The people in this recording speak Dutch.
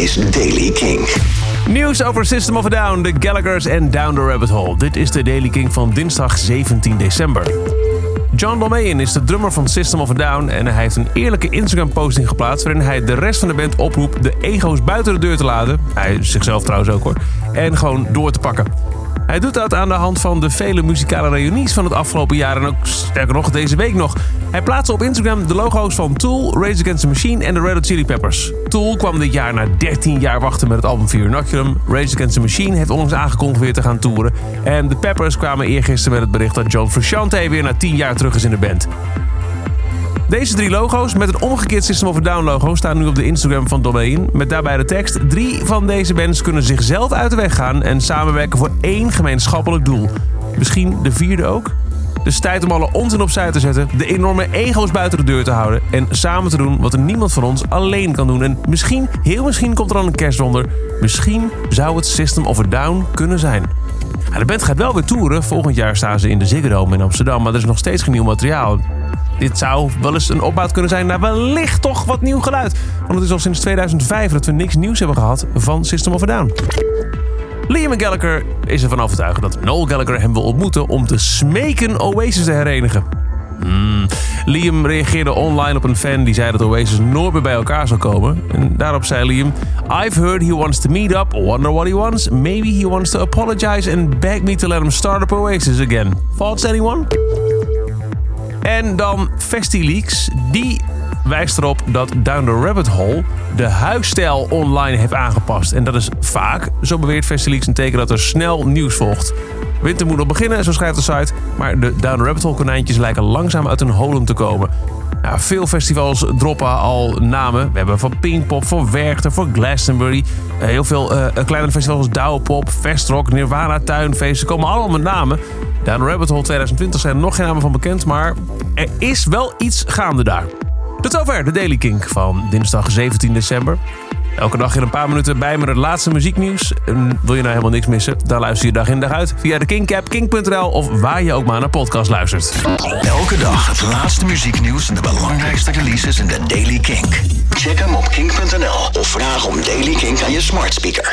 is Daily King. Nieuws over System of a Down, de Gallagher's en Down the Rabbit Hole. Dit is de Daily King van dinsdag 17 december. John Dolmayan is de drummer van System of a Down en hij heeft een eerlijke Instagram-posting geplaatst waarin hij de rest van de band oproept de ego's buiten de deur te laten. Hij zichzelf trouwens ook hoor. En gewoon door te pakken. Hij doet dat aan de hand van de vele muzikale reunies van het afgelopen jaar en ook sterker nog deze week nog. Hij plaatste op Instagram de logo's van Tool, Rage Against the Machine en de Red Hot Chili Peppers. Tool kwam dit jaar na 13 jaar wachten met het album Fear Inoculum. Rage Against the Machine heeft onlangs aangekondigd weer te gaan toeren. En de Peppers kwamen eergisteren met het bericht dat John Frusciante weer na 10 jaar terug is in de band. Deze drie logo's met een omgekeerd System of a Down logo staan nu op de Instagram van Domain. Met daarbij de tekst: Drie van deze bands kunnen zichzelf uit de weg gaan en samenwerken voor één gemeenschappelijk doel. Misschien de vierde ook? Dus tijd om alle onzin opzij te zetten, de enorme ego's buiten de deur te houden en samen te doen wat er niemand van ons alleen kan doen. En misschien, heel misschien komt er dan een kerstwonder. Misschien zou het System of a Down kunnen zijn. De band gaat wel weer toeren. Volgend jaar staan ze in de Ziggo Dome in Amsterdam, maar er is nog steeds geen nieuw materiaal. Dit zou wel eens een opbouw kunnen zijn naar wellicht toch wat nieuw geluid. Want het is al sinds 2005 dat we niks nieuws hebben gehad van System of a Down. Liam Gallagher is ervan overtuigd dat Noel Gallagher hem wil ontmoeten om te smeken Oasis te herenigen. Hmm. Liam reageerde online op een fan die zei dat Oasis nooit meer bij elkaar zou komen. En daarop zei Liam: I've heard he wants to meet up, wonder what he wants. Maybe he wants to apologize and beg me to let him start up Oasis again. Thoughts anyone? En dan FestiLeaks. Die wijst erop dat Down the Rabbit Hole de huisstijl online heeft aangepast. En dat is vaak, zo beweert FestiLeaks, een teken dat er snel nieuws volgt. Winter moet nog beginnen, zo schrijft de site. Maar de Down the Rabbit Hole konijntjes lijken langzaam uit hun holen te komen. Veel festivals droppen al namen. We hebben van Pinkpop, van Werchter, van Glastonbury. Uh, heel veel uh, kleine festivals als Douwpop, Festrock, Nirvana, Tuinfeest. Ze komen allemaal met namen. Down Rabbit Hole 2020 zijn er nog geen namen van bekend, maar er is wel iets gaande daar. Tot zover de Daily Kink van dinsdag 17 december. Elke dag in een paar minuten bij met het laatste muzieknieuws. En wil je nou helemaal niks missen? Dan luister je dag in dag uit via de Kink-app, kink.nl of waar je ook maar naar podcast luistert. Elke dag het laatste muzieknieuws en de belangrijkste releases in de Daily Kink. Check hem op kink.nl of vraag om Daily Kink aan je smart speaker.